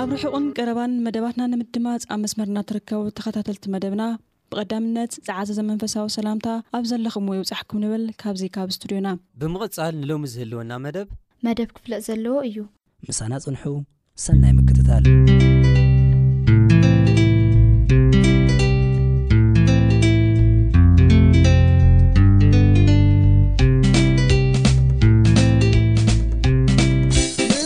ኣብ ርሑቕን ቀረባን መደባትና ንምድማጽ ኣብ መስመርና እትርከቡ ተኸታተልቲ መደብና ብቐዳምነት ዝዓዘዘ መንፈሳዊ ሰላምታ ኣብ ዘለኹምዎ ይብጻሕኩም ንብል ካብዚ ካብ ስቱድዮና። ብምቕጻል ንሎሚ ዝህልወና መደብ። መደብ ክፍለጥ ዘለዎ እዩ። ምሳና ጽንሑ ሰናይ ምክትታል።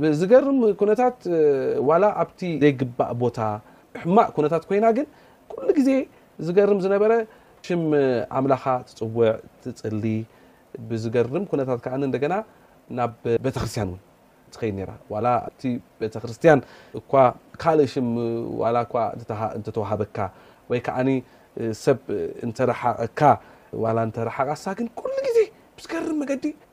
ብዝገርም ኩነታት ዋላ ኣብቲ ዘይግባእ ቦታ ሕማቅ ኩነታት ኮይና ግን ኩሉ ግዜ ዝገርም ዝነበረ ሽም ኣምላኻ ትጽውዕ ትጽሊ ብዝገርም ኩነታት ከኣ እንደገና ናብ ቤተክርስትያን እውን ትኸይድ ነራ ዋላ ኣብቲ ቤተክርስትያን እኳ ካልእ ሽም ዋላ እኳ እንተተዋሃበካ ወይ ከኣ ሰብ እንተረሓቀካ ዋላ እንተረሓቃሳ ግን ኩሉ ግዜ ብዝገርም መገዲ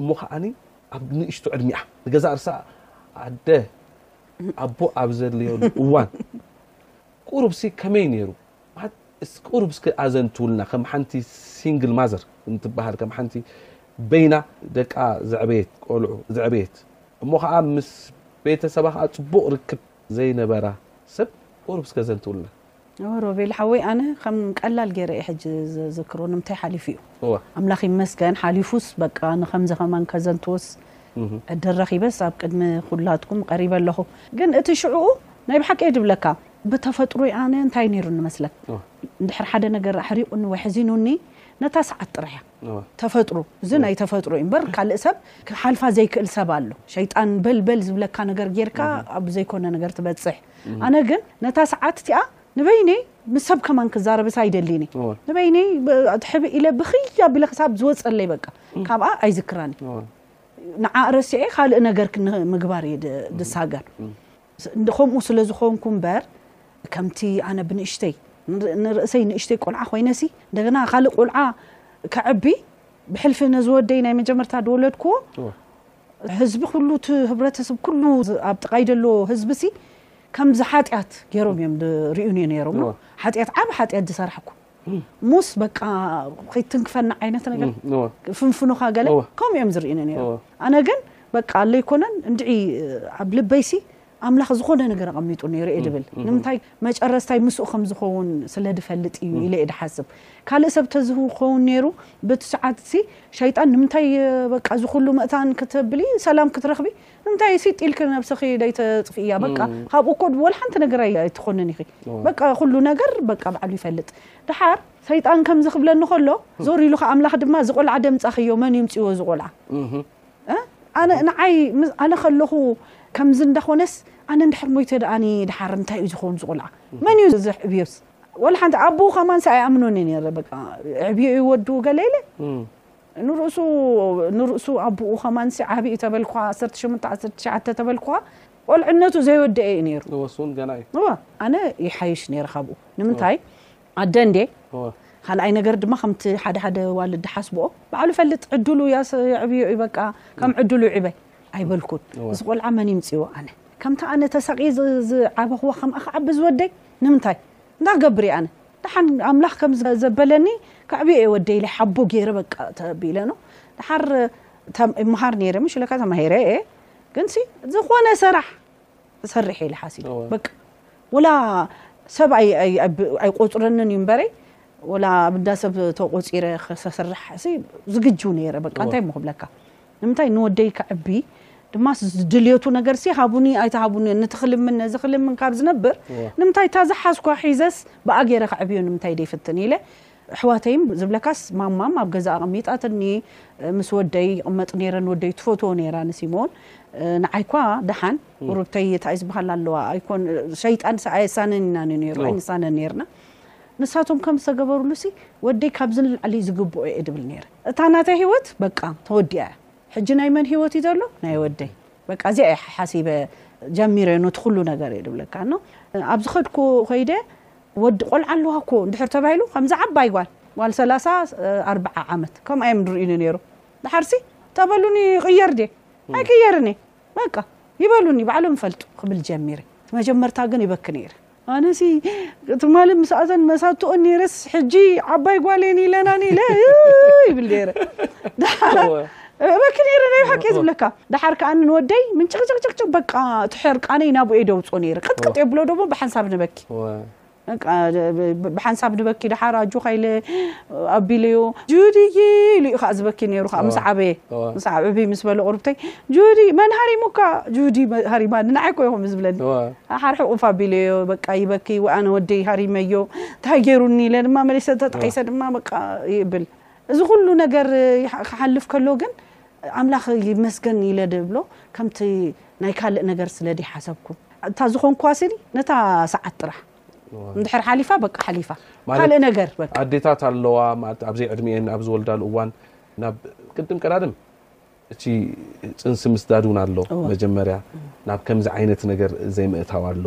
እሞ ከኣ ኣብ ንእሽቶ ዕድሚኣ ንገዛእ ርሳ ኣደ ኣቦ ኣብ ዘድልዮሉ እዋን ቁሩብሲ ከመይ ነይሩ ቁሩብ እስኪ ኣዘንትውልና ከም ሓንቲ ሲንግል ማዘር እንትበሃል ከም ሓንቲ በይና ደቃ ዘዕበየት ቆልዑ ዘዕበየት እሞ ከኣ ምስ ቤተሰባ ከኣ ጽቡቕ ርክብ ዘይነበራ ሰብ ቁሩብ እስከ ዘንትውልና። እወ ሮቤል ሓወይ ኣነ ከም ቀላል ጌረ ኢየ ሕጂ ዝዝክሮ ንምታይ ሓሊፉ ኢዩ እወ ኣምላኽ ይመስገን ሓሊፉስ በቃ ንከምዚ ከማን ከዘንትዎስ ዕድል ረኺበስ ኣብ ቅድሚ ኩላትኩም ቀሪበ ኣለኹ ግን እቲ ሽዑኡ ናይ ብሓቂ ኢየ ድብለካ ብተፈጥሮይ ኣነ እንታይ ኔሩኒ መስለክ እንድሕር ሓደ ነገር ኣሕሪቁኒ ወይ ኣሕዚኑኒ ነታ ሰዓት ጥራሕ ኢያ ተፈጥሮ እዚ ናይ ተፈጥሮ ኢዩ እምበር ካልእ ሰብ ክሓልፋ ዘይክእል ሰብ ኣሎ ሸይጣን በል በል ዝብለካ ነገር ጌርካ ኣብ ዘይኮነ ነገር ትበጽሕ ኣነ ግን ነታ ሰዓት እቲኣ ንበይነይ ምስ ሰብ ከማን ክዛረብስ ኣይደልይን እየ እወ። ንበይነይ ብ- ሕብ ኢለ ብኽይ ኣቢለ ክሳብ ዝወፀለይ በቃ ካብኣ ኣይዝክራን እየ እወ። ንዓ ረሲዐ ካልእ ነገር ክን- ምግባር እየ ድ- ድሳገር ስ- እንደ- ከምኡ ስለ ዝኾንኩ እምበር ከምቲ ኣነ ብንእሽተይ ንር- ንርእሰይ ንእሽተይ ቆልዓ ኮይነሲ እንደገና ካልእ ቆልዓ ከዕቢ ብሕልፊ ነዚ ወደይ ናይ መጀመርታ ዝወለድክዎ እወ። ህዝቢ ኩሉ እቲ ህብረተስብ ኩሉ ኣብ ጥቃይ ዘሎ ህዝቢሲ ከምዚ ሓጢኣት ገይሮም እዮም ዝርእዩኒ ነይሮም እዎ። ሓጢኣት ዓቢ ሓጢኣት ዝሰራሕኩ ሙስ በቃ ከይትንክፈና ዓይነት ነገር እዎ። ፍንፍኑኻ ገለ እዎ። ከምኡ እዮም ዝርእዩኒ ነይሮም እዎ። ኣነ ግን በቃ ኣለይኮነን እንድዒ ኣብ ልበይሲ ኣምላኽ ዝኾነ ነገር ኣቐሚጡ ነይሩ እየ ድብል። ንምንታይ መጨረስታይ ምስኡ ከም ዝኸውን ስለ ድፈልጥ እዩ ኢለ እየ ድሓስብ። ካልእ ሰብ ተዝኸውን ነይሩ በቲ ሰዓትሲ ሸይጣን ንምንታይ በቃ እዚ ኩሉ መእታን ክትብሊ ሰላም ክትረኽቢ ንምንታይ ሲጥ ኢልኪ ነብስኺ ደይተጥፍእያ በቃ ካብኡ እኮ ወላ ሓንቲ ነገር ኣይትኾንን ኢኺ በቃ ኩሉ ነገር በቃ ባዕሉ ይፈልጥ ድሓር ሰይጣን ከምዚ ክብለኒ ከሎ ዞር ኢሉ ከ ኣምላኽ ድማ እዚ ቆልዓ ደምጻኺዮ መን ይምጽዎ እዚ ቆልዓ ኣነ ንዓይ ኣነ ከለኹ ከምዚ እንዳኾነስ ኣነ እንድሕር ሞይተ ድኣኒ ድሓር እንታይ እዩ ዝኸውን ዝቆልዓ መን እዩ ዘዕብዮስ ወላ ሓንቲ ኣቦኡ ከማንስ ኣይኣምኖን ነይረ በቃ ዕብዮ እዩ ወዱ ገለ ኢለ ንርእሱ ንርእሱ ኣቦኡ ከማንስ ዓቢ እዩ ተበልኳ 18 19 ተበልኳ ቆልዕነቱ ዘይወደኤ እዩ ነይሩ ንወሱን ገና እዩ እወ ኣነ ይሓይሽ ነይረ ካብኡ ንምንታይ ኣደ እንዴ ኻልኣይ ነገር ድማ ከምቲ ሓደ ሓደ ዋልድ ድሓስብኦ ባዕሉ ይፈልጥ ዕድሉ የዕብዮ እዩ በቃ ከም ዕድሉ ይዕበ ኣይበልኩን እዚ ቆልዓ መን ይምፅዎ ኣነ ከምቲ ኣነ ተሳቅየ ዝዓበኽዎ ከምኣ ክዓቢ እዚ ወደይ ንምንታይ እንታይ ክገብር እየ ኣነ ደሓን ኣምላኽ ከም ዘበለኒ ከዕብዮ እየ ወደይ ኢለ ሓቦ ገይረ በቃ ተቢለ ነው ደሓር ይመሃር ነይረ ምሽ ለካ ተማሂረ እየ ግንሲ ዝኾነ ሰራሕ ክሰርሕ ኢለ ሓሲበ በቃ ወላ ሰብ ኣይቆፅረንን እዩ እምበረይ ወላ ኣብ እንዳ ሰብ ተቆፂረ ክሰርሕ ዝግጁ ነይረ በቃ እንታይ እሞ ክብለካ ንምንታይ ንወደይ ከዕቢ ድማስ ድልየቱ ነገር ሲ ሃቡኒ ኣይተሃቡኒ ነቲ ክልምን ነዚ ክልምን ካብ ዝነብር ንምንታይ እታ ዝሓዝኳ ሒዘስ ብኣገረ ከዕብዮ ንምንታይ ደይፍትን ኢለ ኣሕዋተይን ዝብለካስ ማማም ኣብ ገዛ ኣቐሚጣትኒ ምስ ወደይ ይቕመጥ ነይረ ንወደይ ትፈትዎ ነይራ ንሲሞን ንዓይኳ ደሓን ቁርብተይ እታይ ዝበሃል ኣለዋ ኣይኮን ሸይጣን ኣየሳነን ኢና ነይሩ ኣይንሳነን ነይርና ንሳቶም ከም ዝተገበርሉሲ ወደይ ካብዚ ንላዕሊ ዝግብኦ እየ ድብል ነይረ እታ ናተይ ህይወት በቃ ተወዲኣ እያ ሕጂ ናይ መን ህይወት እዩ ዘሎ ናይ ወደይ በቃ እዚኣ እየ ሓሲበ ጀሚረ ነቲ ኩሉ ነገር እየ ድብለካ ኖ ኣብ ዝኸድኩ ከይደ ወዲ ቆልዓ ኣለዋ እኮ እንድሕር ተባሂሉ ከምዛ ዓባይ ጓል ጓል ሰላሳ ኣርብዓ ዓመት ከምኣ እዮም ድርእዩኒ ነይሩ ድሓርሲ ተበሉኒ ይቕየር ድየ ኣይቅየርን እየ በቃ ይበሉኒ ባዕሎም ይፈልጡ ክብል ጀሚረ መጀመርታ ግን ይበኪ ነይረ ኣነሲ ትማሊ ምስ ኣዘን መሳትኦን ነይረስ ሕጂ ዓባይ ጓሌን ኢለናን ኢለ ይብል ነይረ እበኪ ነይረ ናይ ብሓቂ እየ ዝብለካ ደሓር ከዓ ንወደይ ምንጭቅጭቅጭቅጭቅ በቃ እቲ ሕርቃነይ ናብኡ እየ ደውፅኦ ነይረ ቅጥቅጥ የብሎ ደሞ ብሓንሳብ ንበኪ ብሓንሳብ ንበኪ ደሓር ኣጆካ ኢለ ኣቢለዮ ጁድይ ኢሉ እዩ ከዓ ዝበኪ ነይሩ ከዓ ምስ ዓበየ ምስ ዕብይ ምስ በለ ቁርብተይ ጁዲ መን ሃሪሙካ ጁዲ ሃሪማ ንዓይ ኮ ይኹም ዝብለኒ ሓር ሕቁፍ ኣቢለዮ በቃ ይበኪ ወይ ኣነ ወደይ ሃሪመዮ እንታይ ገይሩኒ ኢለ ድማ መሊሰ ተጣሒሰ ድማ በቃ ይብል እዚ ኩሉ ነገር ክሓልፍ ከሎ ግን ኣምላኽ ይመስገን ኢለ ድብሎ ከምቲ ናይ ካልእ ነገር ስለ ድይሓሰብኩ እታ ዝኾንክዋሲ ነታ ሰዓት ጥራሕ እንድሕር ሓሊፋ በቃ ሓሊፋ ካልእ ነገር በቃ ኣዴታት ኣለዋ ኣብዘይ ዕድሚኤን ኣብ ዝወልዳሉ እዋን ናብ ቅድም ቀዳድም እቲ ፅንሲ ምስዳድ እውን ኣሎ መጀመርያ ናብ ከምዚ ዓይነት ነገር ዘይምእታው ኣሎ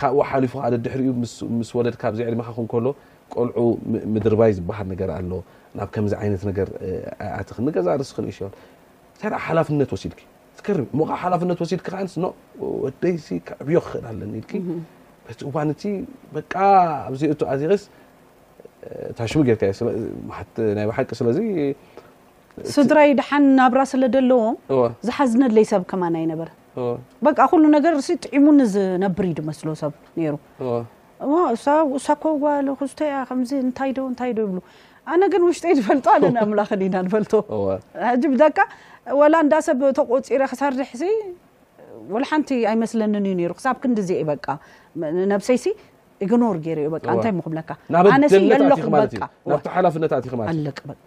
ካብኡ ሓሊፉ ከዓ ደድሕሪኡ ምስ ወለድካ ኣብዚ ዕድሜኻ ኩን ከሎ ቆልዑ ምድርባይ ዝበሃል ነገር ኣሎ ናብ ከምዚ ዓይነት ነገር ኣይኣትኽን ንገዛ ርእሲ ክንእሽዮን እንታይ ደኣ ሓላፍነት ወሲድኪ ትገርም እሞ ከዓ ሓላፍነት ወሲድኪ ከዓ ኖ ወደይሲ ከዕብዮ ክኽእል ኣለኒ ኢልኪ በቲ እዋን እቲ በቃ ኣብዚኡ ኣዚቕስ ታሽሙ ጌርካዮ ናይ ብሓቂ ስለዚ ስድራይ ደሓን ናብራ ስለ ደለዎም እወ ዝሓዝነለይ ሰብ ከማን ኣይነበረ እወ በቃ ኩሉ ነገር ሲ ጥዒሙኒ ዝነብር እዩ ድመስሎ ሰብ ነይሩ እወ እሞ እሳ እሳ እኮ ጓል ክስቶ እያ ከምዚ እንታይ ዶ እንታይ ዶ ይብሉ ኣነ ግን ውሽጠይ ዝፈልጦ ኣነ ንኣምላኽን ኢና ንፈልጦ እወ ሕጂ ብደቃ ወላ እንዳ ሰብ ተቆፂረ ክሰርሕ ሲ ወላ ሓንቲ ኣይመስለንን እዩ ነይሩ ክሳብ ክንድዚ እየ በቃ ነብሰይ ሲ ኢግኖር ገይረ እዩ በቃ እወ እንታይ እሞ ክብለካ ናብ ኣነ ሲ ደነት ኣቲኺ የለኹም ማለት እዩ በቃ ናብቲ ሓላፍነት ኣቲኺ ማለት እዩ ኣለቅ በቃ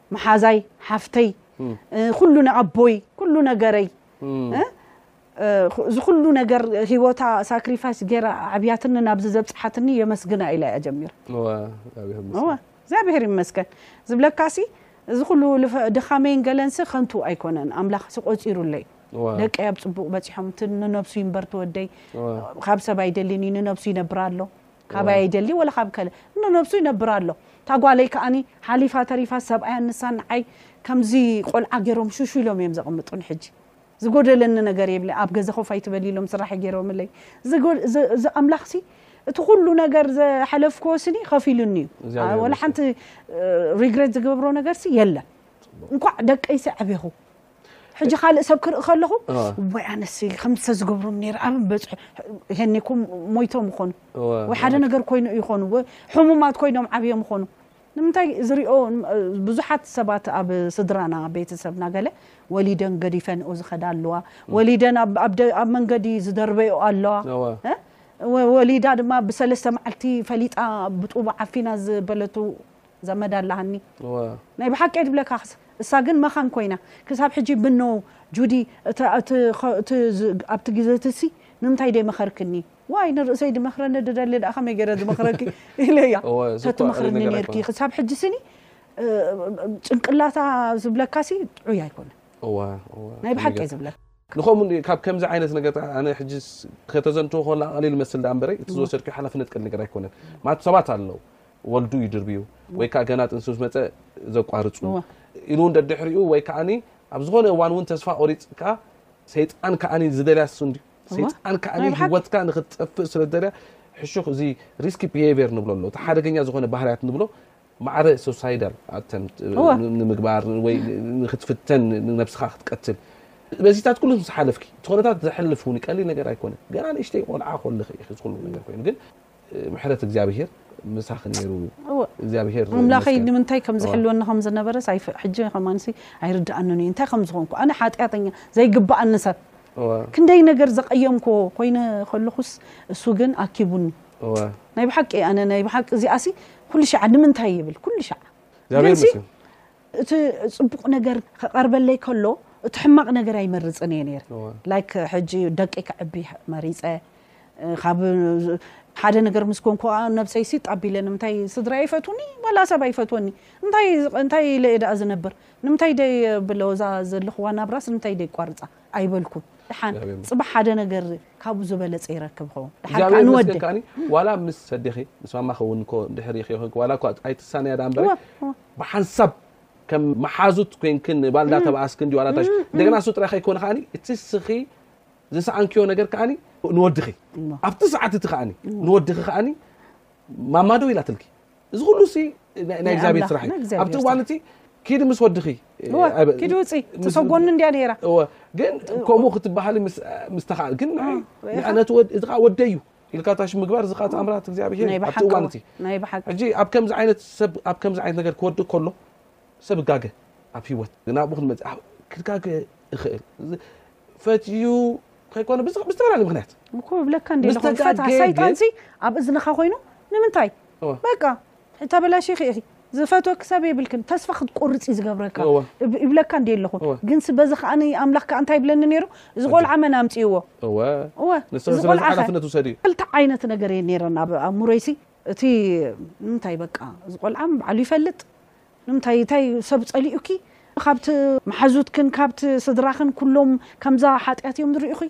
መሓዛይ ሓፍተይ ኩሉ ኣቦይ ኩሉ ነገረይ እዚ ኩሉ ነገር ሂወታ ሳክሪፋይስ ገይራ ኣዕብያትኒ ናብዚ ዘብፅሓትኒ የመስግና ኢላ እያ ጀሚራ እግዚኣብሄር ይመስገን ዝብለካሲ እዚ ኩሉ ድኻመይን ገለንሲ ከንቱ ኣይኮነን ኣምላኽ ሲ ቆፂሩለይ ደቀይ ኣብ ፅቡቅ በፂሖም እቲ ንነብሱ ይንበር ትወደይ ካብ ሰብ ኣይደልን እዩ ንነብሱ ይነብር ኣሎ ካባይ ኣይደሊ ወላ ካብ ከለ እንዶ ነብሱ ይነብር ኣሎ እታ ጓለይ ከኣኒ ሓሊፋ ተሪፋ ሰብኣያን ንሳን ንዓይ ከምዚ ቆልዓ ጌሮም ሹሹ ኢሎም እዮም ዘቕምጡኒ ሕጂ ዝጎደለኒ ነገር የብለ ኣብ ገዛ ኮፍ ኣይትበሊ ኢሎም ስራሕ ጌሮምለይ እዚ ኣምላኽሲ እቲ ኩሉ ነገር ዘሕለፍክዎ ስኒ ከፊሉኒ እዩ ወላ ሓንቲ ሪግሬት ዝገብሮ ነገርሲ የለን እንኳዕ ደቀይሲ ዕቤኹ ሕጂ ካልእ ሰብ ክርኢ ከለኹ ወይ ኣነሲ ከምዚ ተዝገብሮም ነይረ ኣብ በፅሑ ሄኒኩም ሞይቶም ይኾኑ ወይ ሓደ ነገር ኮይኑ ይኾኑ ወይ ሕሙማት ኮይኖም ዓብዮም ይኾኑ ንምንታይ ዝሪኦ ብዙሓት ሰባት ኣብ ስድራና ቤተሰብና ገለ ወሊደን ገዲፈንኦ ዝኸዳ ኣለዋ ወሊደን ኣብ መንገዲ ዝደርበዮ ኣለዋ ወሊዳ ድማ ብሰለስተ መዓልቲ ፈሊጣ ብጡብ ዓፊና ዝበለቱ ዘመድ ኣላኒ ናይ ብሓቂ እየ ድብለካክስ እሳ ግን መኻን ኮይና ክሳብ ሕጂ ምኖ ጁዲ ኣብቲ ግዜትሲ ንምንታይ ደይመኸርክኒ ዋይ ንርእሰይ ድመኽረኒ ድደሊ ደኣ ከመይ ገይረ ዝመኽረኪ ኢለያ ተትመኽርኒ ነርኪ ክሳብ ሕጂ ስኒ ጭንቅላታ ዝብለካሲ ጥዑይ ኣይኮነ ናይ ብሓቂ እየ ዝብለካ ንኸምኡ ካብ ከምዚ ዓይነት ነገር ኣነ ሕጂ ከተዘንትዎ ከላ ቀሊል መስል ዳኣ እምበረ እቲ ዝወሰድክዮ ሓላፍነት ቀሊል ነገር ኣይኮነን ማለት ሰባት ኣለዉ ወልዱ ይድርብዩ ወይ ከዓ ገና ጥንሲ ምስ መፀ ዘቋርፁ ኢሉ እውን ደድሕሪኡ ወይ ከዓ ኣብ ዝኾነ እዋን እውን ተስፋ ቆሪፅካ ሰይጣን ከዓ ዝደልያ እሱ እንድዩ ሰይጣን ከዓ ህወትካ ንክትጠፍእ ስለ ዝደልያ ሕሹኽ እዚ ሪስኪ ቢሄቪየር ንብሎ ኣሎ እቲ ሓደገኛ ዝኾነ ባህርያት ንብሎ ማዕረ ሶሳይዳል ኣተም ንምግባር ወይ ንክትፍተን ንነብስኻ ክትቀትል በዚታት ኩሉ ምስ ሓለፍኪ ዝኾነታት ዘሕልፍ እውን ቀሊል ነገር ኣይኮነ ገና ንእሽተይ ቆልዓ ኮለኺ ኢኺ ዝኩሉ ነገር ኮይኑ ግን ምሕረት እግዚኣብሄር ምሳኺ ነይሩ እወ እግዚኣብሄር ኣምላኸይ ይመስገን። ንምንታይ ከም እዋ። ዝሕልወኒ ከም ዝነበረስ ኣይፈ ሕጂ ከማንሲ ኣይርድኣንን እዩ እንታይ ከም ዝኾንኩ ኣነ ሓጢኣተኛ ዘይግብኣኒ ሰብ እዋ ክንደይ ነገር ዘቐየምክዎ ኮይነ ከለኹስ እሱ ግን ኣኪቡኒ እዋ ናይ ብሓቂ ኣነ ናይ ብሓቂ እዚኣሲ ኩሉ ሻዕ ንምንታይ ይብል ኩሉ ሻዕ እግዚኣብሄር ግንሲ ይመስገን። እቲ ጽቡቕ ነገር ክቐርበለይ ከሎ እቲ ሕማቕ ነገር ኣይመርጽን እየ ነይረ ላይክ ሕጂ ደቂ ከዕቢ መሪጸ ካብ ሓደ ነገር ምስ ኮንኩ ከዓ ነብሰይ ሲጥ ኣቢለ ንምንታይ ስድራ ይፈትውኒ ዋላ ሰብ ኣይፈትወኒ እንታይ እንታይ ኢለ እየ ደኣ ዝነብር ንምንታይ ደይ ብለወዛ ዘለኹዋ ናብራስ ንምንታይ ደይ ቋርጻ ኣይበልኩን ድሓን ጽባሕ ሓደ ነገር ካብኡ ዝበለጸ ይረክብ ኸውን ድሓን ከዓ ንወደ ዋላ ምስ ሰዲኺ ምስ ማማ ኸውን እኮ ድሕሪ ሪኺ ኮይንኩ ዋላ እኳ ኣይትሳነያ ዳኣ እምበር ብሓንሳብ ከም መሓዙት ኮይንክን ንባል እንዳተባኣስክን ድዩ ዋላ እንታይ ሽዑ እንደገና እሱ ጥራይ ከይኮነ ከኣ እቲ እስኺ ዝሰኣንክዮ ነገር ከኣ ንወድኺ ኣብቲ ሰዓት እቲ ከኣ ንወድኺ ከኣ ማማ ደው ኢላትልኪ እዚ ኩሉ ሲ ናይ እግዚኣብሔር ስራሕ እዩ ኣብቲ እዋን እቲ ኪዲ ምስ ወድኺ ኪዲ ውፂ ተሰጎኒ እንዲያ ነይራ ግን ከምኡ ክትበሃሊ ምስ ተኸኣል ግን ነቲ ወድ እዚ ከዓ ወደይ እዩ ኢልካ ታሽ ምግባር እዚ ከዓ ተኣምራት እግዚኣብሔር ናይ እዩ ኣብቲ ብሓቂ እዋን እቲ ናይ ብሓቂ ሕጂ ኣብ ከምዚ ዓይነት ሰብ ኣብ ከምዚ ዓይነት ነገር ክወድእ ከሎ ሰብ ይጋገ ኣብ ሂወት ግን ኣብኡ ክንመፅእ ኣብ- ክጋገ ይኽእል እዚ ፈትዩ ከይኮነ ብዝ- ብዝተፈላለየ ምክንያት እኮ ብለካ እንዲ ምስ ኣለኹ ተጋገየ ፈትሓ ግን- ሳይጣንሲ ኣብ እዝንኻ ኮይኑ ንምንታይ እወ። በቃ ተበላሺኺ ኢኺ ዝፈትወኪ ሰብ የብልክን ተስፋ ክትቆርጽ እዩ ዝገብረካ እወ። እብ- ይብለካ እንዲ ኣለኹ እወ። ግንሲ በዚ ከዓ እኔ ኣምላኽ ከዓ እንታይ ይብለኒ ነይሩ እዚ ቆልዓ መን ኣምፅእዎ እወ እወ ንስኺ እዚ ስለዚ ቆልዓ ከ- ሓላፍነት ውሰዲ ክልተ ዓይነት ነገር እየ ነይረን ኣብ ኣእምሮይሲ እቲ ንምንታይ በቃ እዚ ቆልዓ ባዕሉ ይፈልጥ ንምንታይ እንታይ ሰብ ጸሊኡኪ ካብቲ መሓዙትክን ካብቲ ስድራኽን ኩሎም ከምዛ ሓጢኣት እዮም ዝርእኹይ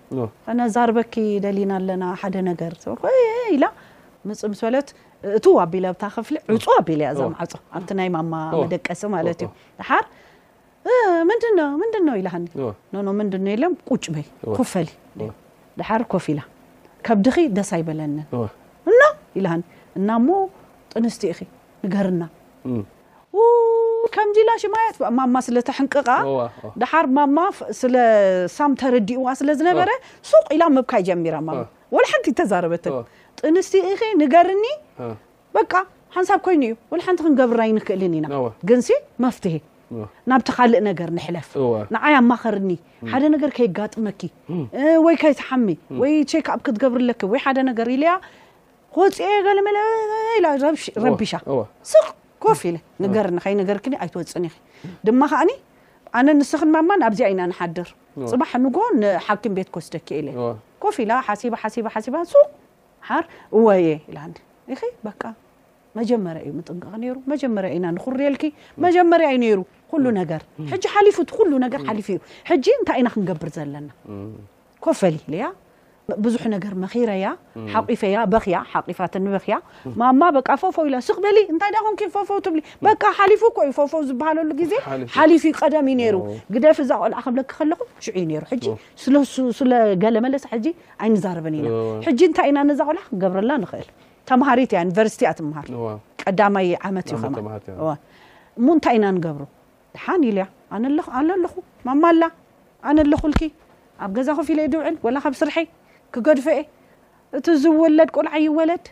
ከነዛርበኪ ደሊና ኣለና ሓደ ነገር እይ ኢላ ምጽእ ምስ በለት እትው ኣቢለ ኣብታ ክፍሊ ዕጹ ኣቢለ እያ እዛ ማዕጾ ኣብቲ ናይ ማማ መደቀሲ ማለት እዩ ድሓር ምንድን ነው ምንድን ነው ኢላሃኒ ኖ ኖ ምንድን ነው የለም ቁጭ በይ ኮፍ በሊ ድሓር ኮፍ ኢላ ከብድኺ ደስ ኣይበለንን እና ኢላሃኒ እና እሞ ጥንስቲ ኢኺ ንገርና ኡይ ከምዚ ኢላ ሽማ የጥፍእ ማማ ስለ ተሕንቅቃ እዋ፣ እዋ። ደሓር ማማ ፍ- ስለ ሳም ተረዲእዋ ስለ ዝነበረ ሱቅ ኢላ ምብካይ ጀሚራ ማማ እዋ። ወላ ሓንቲ እተዛረበትን እዋ። ጥንስቲ ኢኺ ንገርኒ እ፣ በቃ ሓንሳብ ኮይኑ እዩ ወላ ሓንቲ ክንገብር ኣይንክእልን ኢና እዋ። ግንሲ መፍትሄ እዋ። ናብቲ ካልእ ነገር ንሕለፍ እዋ። ንዓይ ኣማኸርኒ ሓደ ነገር ከይጋጥመኪ እ፣ ወይ ከይትሓሚ ወይ ቼክ ኣብ ክትገብርለኪ ወይ ሓደ ነገር ኢለያ ክወፅእየ ገለ መለ ኢላ ረቢሻ ስቕ ኮፍ ኢለ ንገርኒ ከይነገርክኒ ኣይትወፅን ኢኺ ድማ ከዓኒ ኣነ ንስኽን ማማን ኣብዚኣ ኢና ንሓድር ፅባሕ ንጎ ንሓኪም ቤት ክወስደኪ ኢለ ኮፍ ኢላ ሓሲባ ሓሲባ ሓሲባ ሱቕ ሓር እወየ ኢላኒ ኢኺ በቃ መጀመርያ እዩ ምጥንቀቕ ነይሩ መጀመርያ ኢና ንኹርየልኪ መጀመርያ እዩ ነይሩ ኩሉ ነገር ሕጂ ሓሊፉ እቲ ኩሉ ነገር ሓሊፉ እዩ ሕጂ እንታይ ኢና ክንገብር ዘለና ኮፍ ኢለያ ብዙሕ ነገር መኺረያ ሓቚፈያ በኽያ ሓቒፋትኒ በኽያ ማማ በቃ ፎፎ ኢላ ስቕ በሊ እንታይ ድኣ ኮንኪ ፎፎ ትብሊ በቃ ሓሊፉ እኮ እዩ ፎፎ ዝበሃለሉ ግዜ ሓሊፉ እዩ ቀደም እዩ ነይሩ ግደፍ እዛ ቆልዓ ክብለኪ ከለኹ ሽዑ እዩ ነይሩ ሕጂ ስለ ገለ መለስ ሕጂ ኣይንዛረብን ኢና ሕጂ እንታይ ኢና ነዛ ቆልዓ ክንገብረላ ንኽእል ተምሃሪት እያ ዩኒቨርሲቲ እያ ትምሃር ቀዳማይ ዓመት እዩ ከማ እሞ እንታይ ኢና ንገብሮ ድሓን ኢልያ ኣነ ኣነ ኣለኹ ማማ ኣላ ኣነ ኣለኹልኪ ኣብ ገዛ ኮፍ ኢለ ድውዕል ወላ ካብ ስርሐይ ክገድፎ እየ እቲ ዝወለድ ቆልዓ ይወለድ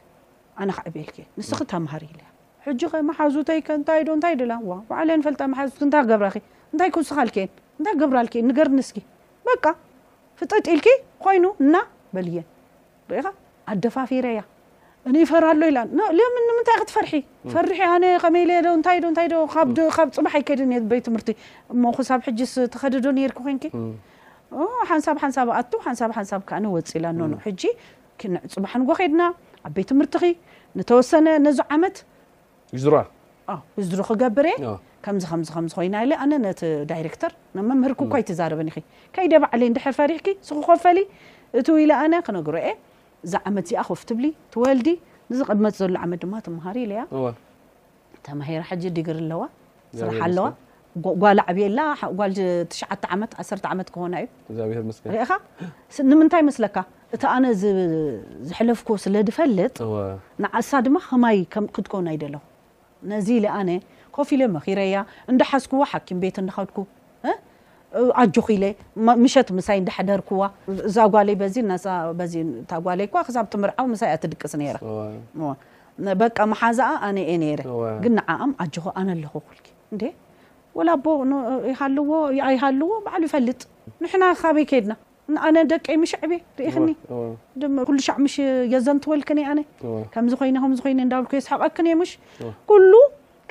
ኣነ ክዕብየልኪ ንስኺ ተምሃሪ ኢልያ ሕጂ ከ መሓዙተይ ከ እንታይ ዶ እንታይ ድላ ዋ ባዕለን ፈልጣ መሓዙት እንታይ ክገብራኺ እንታይ ክውስኻልኪየን እንታይ ክገብራልኪ ንገርኒ እስኪ በቃ ፍጥጥ ኢልኪ ኮይኑ እና በልየን ሪኢኻ ኣደፋፊረያ እኔ እፈራለሁ ኢላ ን- ለምን ንምንታይ ኢኺ ትፈርሒ ፈርሒ ኣነ ከመይ ኢለ ዶ እንታይ ዶ እንታይ ዶ ካብ ዶ- ካብ ፅባሕ ኣይከድን እየ ቤት ትምህርቲ እሞ ክሳብ ሕጂስ ትኸዲ ዶ ነይርኪ ኮንኪ ኦ፣ ሓንሳብ ሓንሳብ ኣቱ ሓንሳብ ሓንሳብ ከዓ ንወፅ ኢላ ኖኖ ሕጂ ክን- ፅባሕ ንጎ ከድና ኣብ ቤት ትምህርትኺ ንተወሰነ ነዚ ዓመት ዊዝድሮ ዊዝድሮ ክገብር እየ ከምዚ ከምዚ ከምዚ ኮይና ኢለ ኣነ ነቲ ዳይሬክተር ንመምህርኩ እኳ ኣይትዛረብን ኢኺ ከይደ ባዕለይ እንድሕር ፈሪሕኪ ስኹ ኮፈሊ እቱ ኢለ ኣነ ክነግሮ እየ እዛ ዓመት እዚኣ ኮፍ ትብሊ ትወልዲ ንዝቕመፅ ዘሎ ዓመት ድማ ትምሃሪ ኢለያ ተማሂራ ሕጂ ዲግሪ ኣለዋ ስራሕ ኣለዋ ጓል ኣዕብየላ ጓል ትሽዓተ ዓመት ዓሰርተ ዓመት ክኾና እዩ እግዚኣብሔር ምስገን ርኢኻ ስ- ንምንታይ መስለካ እቲ ኣነ ዝ- ዝሕለፍኩ ስለ ድፈልጥ እወ ንዓሳ ድማ ከማይ ከም ክትኮን ኣይደለኹ ነዚ ኢለ ኣነ ኮፍ ኢለ መኺረያ እንዳሓዝኩዋ ሓኪም ቤት እንዳኸድኩ እ? ኣጆኺ ኢለ ም- ምሸት ምሳይ እንዳሕደርኩዋ እዛ ጓለይ በዚ ናሳ በዚ እታ ጓለይ እኳ ክሳብ ትምርዓው ምሳይ እያ ትድቅስ ነይራ እወ እወ። በቃ መሓዛኣ ኣነ እየ ነይረ ግን ንዓኣም ኣጆኺ ኣነ ኣለኹ ኩልኪ እንዴ ወላ ኣቦ ይሃልዎ ኣይሃልዎ ባዕሉ ይፈልጥ ንሕና ካበይ ከይድና ኣነ ደቀይ ምሽ ዕብየ ርኢኽኒ ኩሉ ሻዕ ምሽ የዘንትወልክን ኣነ ከምዚ ኮይነ ከምዚ ኮይነ እንዳብልኩ የስሐቀክን እየ ምሽ ኩሉ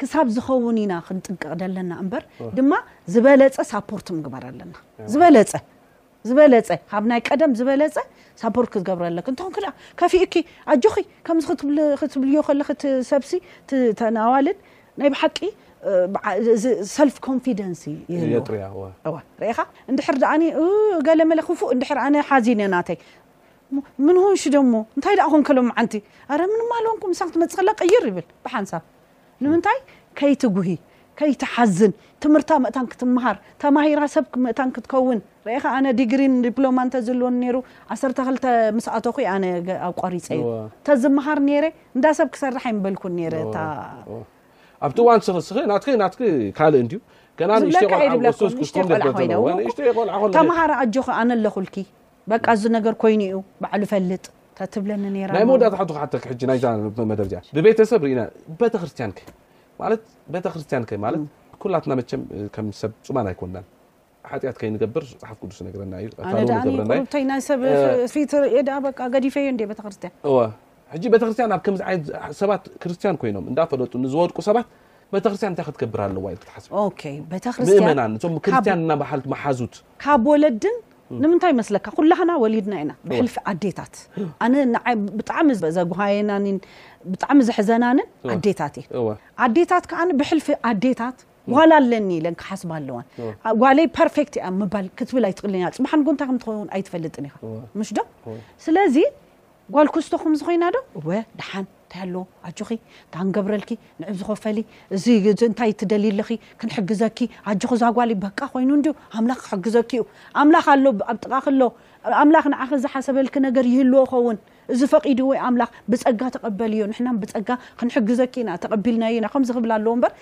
ክሳብ ዝኸውን ኢና ክንጥንቀቕ ዘለና እምበር ድማ ዝበለፀ ሳፖርት ምግባር ኣለና ዝበለፀ ዝበለጸ ካብ ናይ ቀደም ዝበለጸ ሳፖርት ክትገብረ ኣለኪ እንተኾንኪ ደኣ ከፊኡኪ ኣጆኺ ከምዚ ክትብል ክትብልዮ ከለኺ እቲ ሰብሲ እቲ እተን ኣዋልድ ናይ ብሓቂ እዚ ሰልፍ ኮንፊደንስ ይህልዎ የጥርያ እወ እወ ርኢኻ እንድሕር ደኣኒ እ ገለ መለ ክፉእ እንድሕር ኣነ ሓዚነ ናተይ እሞ ምን ሆንሽ ደሞ እንታይ ደኣ ኮንከ ሎምዓንቲ ኣረ ምንም ኣልሆንኩም ምሳኺ ትመጽእ ከላ ቅይር ይብል ብሓንሳብ ንምንታይ ከይትጉሂ ከይትሓዝን ትምህርታ መእታን ክትምሃር ተማሂራ ሰብ መእታን ክትከውን ረኢኻ ኣነ ዲግሪን ዲፕሎማ እንተዝልወኒ ነይሩ ዓሰርተ ክልተ ምስ ኣተኹ እየ ኣነ ኣቋሪፀ እዩ ተዝምሃር ነይረ እንዳ ሰብ ክሰርሕ ኣይምበልኩን ነይረ እታ ኣብቲ እዋን ስኺ ስኺ ናትኪ ናትኪ ካልእ እንድዩ ገና ንእሽተይ ቆልዓ ንእሽተይ ቆልዓ ኮይነ ተምሃረ ኣጆኺ ኣነ ኣለኹልኪ በቃ እዚ ነገር ኮይኑ እዩ ባዕሉ ይፈልጥ ተትብለኒ ነይራ ናይ ማማ። መወዳእታ ሕቶ ክሓተኪ ሕጂ ናይዛ መደብ እዚኣ ብቤተሰብ ርኢና ቤተክርስትያን ከ ማለት ቤተክርስትያን ከ ማለት ኩላትና መቸም ከም ሰብ ጽማን ኣይኮናን ሓጢኣት ከይንገብር መጽሓፍ ቅዱስ ይነግረና እዩ ኣነ ቀታሊ ደኣኒ ንገብረና እዩ ቁርብተይ ናይ ሰብ እ፣ ፊት ርእየ ደኣ በቃ ገዲፈዮ እንዴ ቤተክርስትያን እወ ሕጂ ቤተክርስትያን ኣብ ከምዚ ዓይነት ሰባት ክርስትያን ኮይኖም እንዳፈለጡ ንዝወድቁ ሰባት ቤተክርስትያን እንታይ ክትገብር ኣለዋ ኢልክ ትሓስቢ ኦኬ ቤተክርስትያን ምእመናን እቶም ካብ ክርስትያን እና በሓልት መሓዙት ካብ ወለድን ንምንታይ መስለካ ኩላህና ወሊድና ኢና ብሕልፊ ኣዴታት ኣነ ንዓይ ብጣዕሚ ዘጉሃየናኒን ብጣዕሚ ዘሕዘናንን ኣዴታት እየ ኣዴታት ከኣ ብሕልፊ ኣዴታት ጓል ኣለኒ ኢለን ክሓስባ ኣለዋን ጓለይ ፐርፌክት እያ ምባል ክትብል ኣይትኽእልን እያ ፅባሕ ንጎ እንታይ ከም ትኸውን ኣይትፈልጥን ኢኻ ምሽ ዶ ስለዚ ጓል ኩስቶ ከምዚ ኮይና ዶ እወ ደሓን እንታይ ኣለዎ ኣጆኺ ጋንገብረልኪ ንዕብዚ ኮፈሊ እዚ እንታይ ትደልዪ ኣለኺ ክንሕግዘኪ ኣጆኺ እዛ ጓል በቃ ኮይኑ እንድዩ ኣምላኽ ክሕግዘኪ እዩ ኣምላኽ ኣሎ ኣብ ጥቓኺ ኣሎ ኣምላኽ ንዓኺ ዝሓሰበልኪ ነገር ይህልዎ ይኸውን እዚ ፈቒዱ ወይ ኣምላኽ ብጸጋ ተቐበልዮ ንሕና ብጸጋ ክንሕግዘኪ ኢና ተቐቢልናዮ ኢና ከምዚ ክብላ ኣለዎ እምበር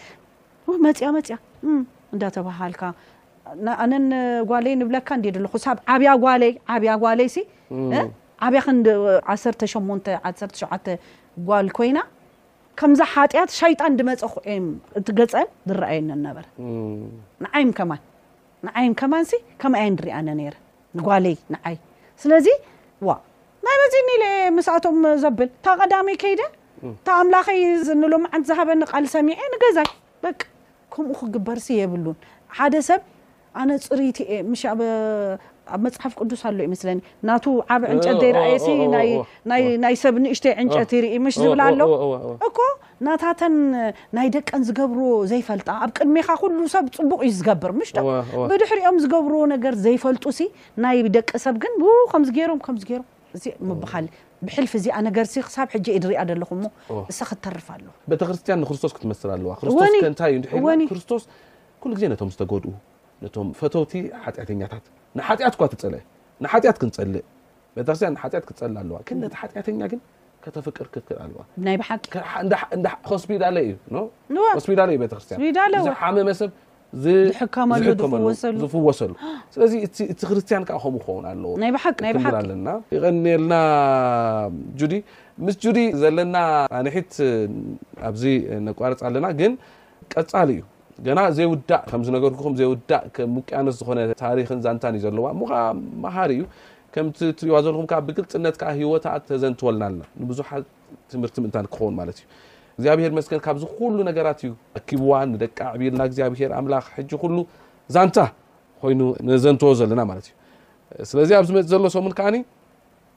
ኡህ መጽያ መጽያ እም እንዳተባሃልካ ን- ኣነን ጓለይ ንብለካ እንዲ ድልኹ ሳብ ዓብያ ጓለይ ዓብያ ጓለይሲ እ፣ ዓብያ ክንዲ ዓሰርተ ሸሞንተ ዓሰርተ ሸውዓተ ጓል ኮይና ከምዛ ሓጢኣት ሻይጣን ድመጸኹ እም እቲ ገጸን ዝረኣየንን ነበረ እም፣ ንዓይም ከማን ንዓይን ከማንሲ ከምኣየን ድሪኣነ ነይረ ንጓለይ ንዓይ ስለዚ ዋእ ናይ በዚኒ ኢለ እየ ምስኣቶም ዘብል እታ ቀዳመይ ከይደ እታ ኣምላኸይ ንሎምዓንቲ ዝሃበኒ ቃል ሰሚዐ ንገዛይ በቃ ከምኡ ክግበርሲ የብሉን ሓደ ሰብ ኣነ ፅርይቲ እየ ምሽ ኣብ ኣብ መፅሓፍ ቅዱስ ኣሎ ይመስለኒ ናቱ ዓብ ዕንጨት ዘይረኣየሲ ናይ ናይ ናይ ሰብ ንእሽተይ ዕንጨት ይርኢ ምሽ ዝብላ ኣሎ እኮ ናታተን ናይ ደቀን ዝገብርዎ ዘይፈልጣ ኣብ ቅድሜኻ ኩሉ ሰብ ጽቡቕ እዩ ዝገብር ምሽ ዶ እወ፣ እወ። ብድሕሪኦም ዝገብርዎ ነገር ዘይፈልጡሲ ናይ ደቂ ሰብ ግን ው ከምዚ ገይሮም ከምዚ ገይሮም እዚ ምብሃል ብሕልፊ እዚኣ ነገርሲ ክሳብ ሕጂ እየ ድሪኣ ዘለኹ እሞ እወ። እሳ ክትተርፍ ኣለዋ ቤተክርስትያን ንክርስቶስ ክትመስል ኣለዋ ክርስቶስ እወኒ፣ ከ እንታይ እዩ እንድሕር እወኒ። ኢልና ክርስቶስ ኩሉ ግዜ ነቶም ዝተጎድኡ ነቶም ፈተውቲ ሓጢኣተኛታት ንሓጢኣት እኳ ትጸልእ ንሓጢኣት ክንጸልእ ቤተክርስትያን ንሓጢኣት ክትጸሊ ኣለዋ ግን ነቲ ሓጢኣተኛ ግን ከተፍቅር ክትክእል ኣለዋ ናይ ብሓቂ ሆስፒታለ እዩ ሆስፒታለ እዩ ቤተክርስትያን ዝሓመመ ሰብ ዝፍወሰሉ ስለዚ እቲ ክርስትያን ከዓ ከምኡ ክኸውን ኣለዎ ናይ ብሓቂ ናይ ብሓቂ ኣለና ይቀኒየልና ጁዲ ምስ ጁዲ ዘለና ኣንሒት ኣብዚ ነቋርፅ ኣለና ግን ቀፃሊ እዩ ገና ዘይውዳእ ከም ዝነገርኩኹም ዘይውዳእ ከም ውቅያኖስ ዝኾነ ታሪኽን ዛንታን እዩ ዘለዋ እሞ ከዓ መሃሪ እዩ ከምቲ ትሪእዋ ዘለኹም ከዓ ብግልፅነት ከዓ ህይወታ ተዘንትወልና ኣላ ንብዙሓት ትምህርቲ ምእንታን ክኸውን ማለት እዩ እግዚኣብሔር መስገን ካብዚ ኩሉ ነገራት እዩ ኣኪብዋ ንደቂ ኣዕብይልና እግዚኣብሔር ኣምላኽ ሕጂ ኩሉ ዛንታ ኮይኑ ነዘንትዎ ዘለና ማለት እዩ ስለዚ ኣብ ዝመፅ ዘሎ ሰሙን ከዓኒ